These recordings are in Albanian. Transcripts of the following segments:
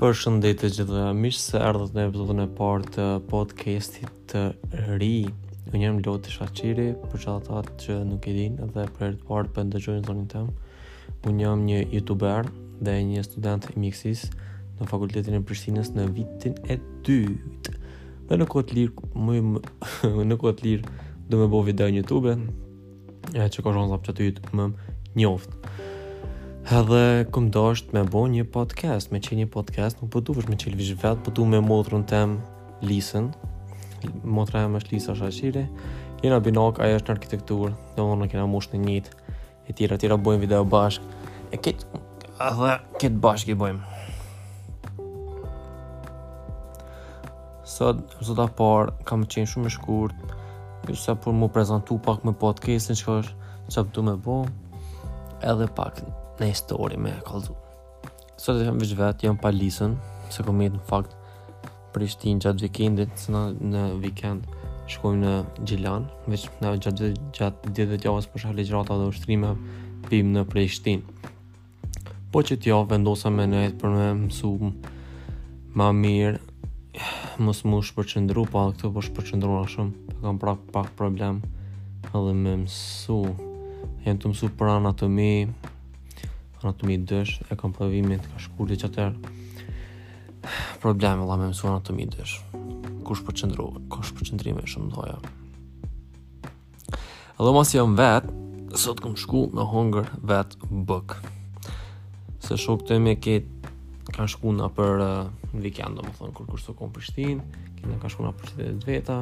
Përshëndetje gjithëve mirë se erdhët në episodin e partë të podcastit të ri Unë jam Loti Shaqiri për qata që nuk e dinë dhe për herë të partë për ndëgjojnë zonin tem Unë jam një youtuber dhe një student i mjekësisë në fakultetin e Prishtinës në vitin e dytë Dhe në kohë të lirë, në, në, në kohë të lirë, du me bo video në Youtube, e që ka shans prej qaty m'njoft. Edhe kom dashtë me bo një podcast, me qitë një podcast, nuk po du veç me qenë veç vetë, po du me motrën tem Lisën, motra jem është Lisa Shaqiri, jena binak, ajo është në arkitekturë, domethënë kena mush njëzet, E tjera e tjera bojmë video bashk E këtë edhe këtë bashk i bojmë Sot, sot e para Ka me qenë shumë shkurt Veç sa për m'u prezantu pak me podcastin Çka është që po du me bo Edhe pak një histori me kallzu Sot jam veç vetë, jam pa Lisën, se kom nejtë në fakt Prishtinë gjatë vikendit, se na, në vikend shkojmë në Gjilan, veç në gjatë, gjatë ditëve t'javës për shkak ligjërata dhe ushtrime, vijmë në Prishtinë. Po qitash, vendosa me nejtë për me mësu ma mirë, mos m'u shpërqendru, po prapë këtu po shpërqendrohna shumë, e po kam prapë pak problem, edhe me mësu, jom tu mësu për anatomi, Anatomi dysh e kam provimin ka shkurti qaty. Problem valla me mësu anatomi dysh. Kush përqendro, kush përqendrim shumë do ajo. Edhe masi jam vet, sot kam shku me hongër vet bukë. Se shokët e mi kanë shku nëpër uh, vikend, domethënë kërkush s'kom Prishtinë, kena kanë shku nëpër qytete t'veta.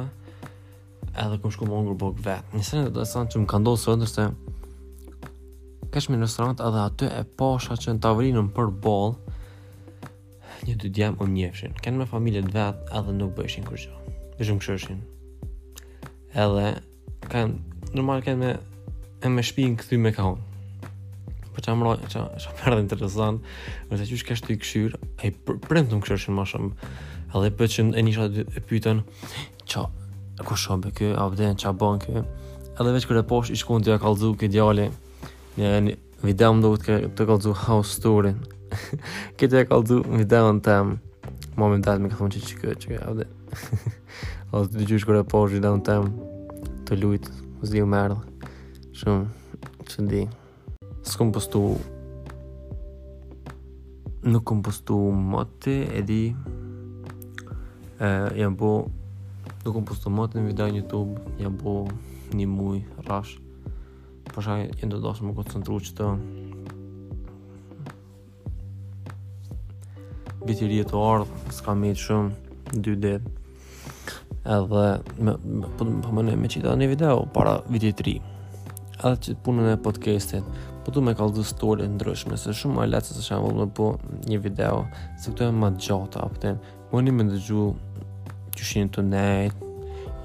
Edhe kom shku me hongër bukë vet. Një sen interesant që më ka ndodhë sot është Kesh në restaurant edhe aty e pasha që në tavolinën përballë Nja dy djem po më njifshin Kenë me familje t'vet edhe nuk bojshin kurgjo Veç më këshyrshin Edhe ata Normal kenë me E me shpinë kthy nga unë po çka m'ra, çka çka m'erdhi interesant, thashë çka është tu këshyr, ai prind nuk është më shumë. Edhe po që e niva e pyetën, Çka, kush o be ky, a e din, çka bon ky, edhe veç kur e pashë, ish kon tu ja kallzu ky djali, një, një video më duhet kur tu kallzu house tour-in, ke tu ja kallzu videon tem, ma me detal me ka thonë që qiky, qiky, a e din, aty kur e pashë videon tem, tu lujtë, s'di m'erdh, shumë, çudi. S'kom postu Nuk kom postu moti E di e, Jam bo Nuk kom postu moti një video në Youtube Jam bo një muj rresht Përshaj e do dashë m'u koncentru që të Viti i ri është tu ardhë, s'ka met shumë, dy ditë. Edhe, me, me, po, po më ne, me qitë një video, para vitit t'ri. Edhe që punën e podcastit, po du me kallxu edhe story të ndryshme, se shumë ma lehtë se sa me bo një video, se këto e ma gjata, apet, po muni me ndëgju qysh jeni tu nejtë,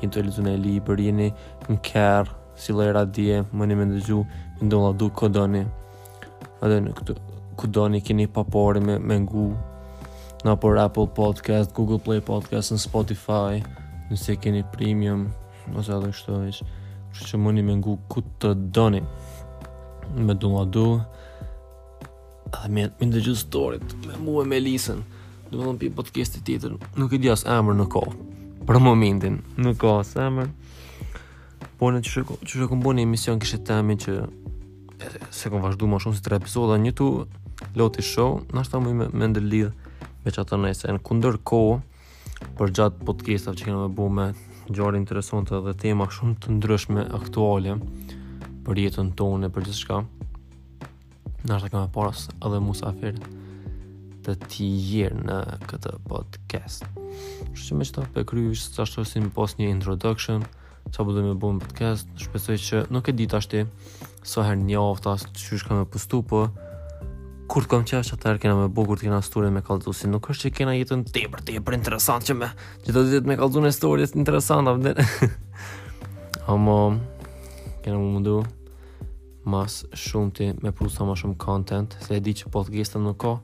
jeni tu lexu një libër, jeni në kerr, si lloj radie, muni me ndëgju, në do la du ku doni, Edhe në këtë ku doni kini papore me, me ngu në për Apple Podcast, Google Play Podcast, në Spotify, nëse keni premium, ose edhe kështu e që, që që muni me ngu ku të doni, me downloadu, edhe me, me ndëgju storit, me mu e me lisen, dhe më dhëmë pi podcastit tjetër, nuk e di as emër në kohë, për momentin, nuk ka as emër, Po në qysh e kom bo një emision kështu të themi që s'e kom vazhdu ma shumë si tre epizoda një tu loti show nashta muj me, me ndërlidh me qat najsen në kundër kohë përgjatë podcastave që kem me bo me ngjarje interesante dhe tema shumë të ndryshme aktuale për jetën tonë e për gjithçka Nashta kem me pas edhe musafir të tjerë në këtë podcast. Që që me qeta po e kryj veç sa deshta si me pas një introduction, sa për po du me bo në podcast, shpresoj që nuk e di tashti, sa herë në javë, që që kam me postu, po, kur të kam qejf atëherë kena me bo, kur të kena story me kallxu, se nuk është që kena jetën tepër tepër interesant që me, çdo ditë me kallxu një story, jetë interesant, apë dhe, ama, kena m'u mundu, ma s'shumti me pru sa ma shumë content, se e di që podcasta nuk ka,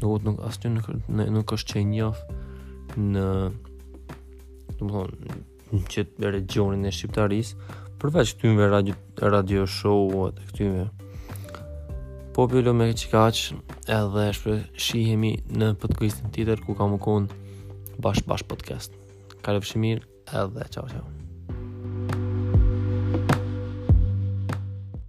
do të nuk asnjë nuk, nuk është që njoh në do të thotë në qet regjionin e shqiptarisë, përveç këtyne radio radio show-ve këtyne. Po bëjmë me qikaq edhe shpresoj shihemi në podcastin tjetër ku ka m'u kon bash bash podcast. Kalofshi mirë edhe ciao ciao.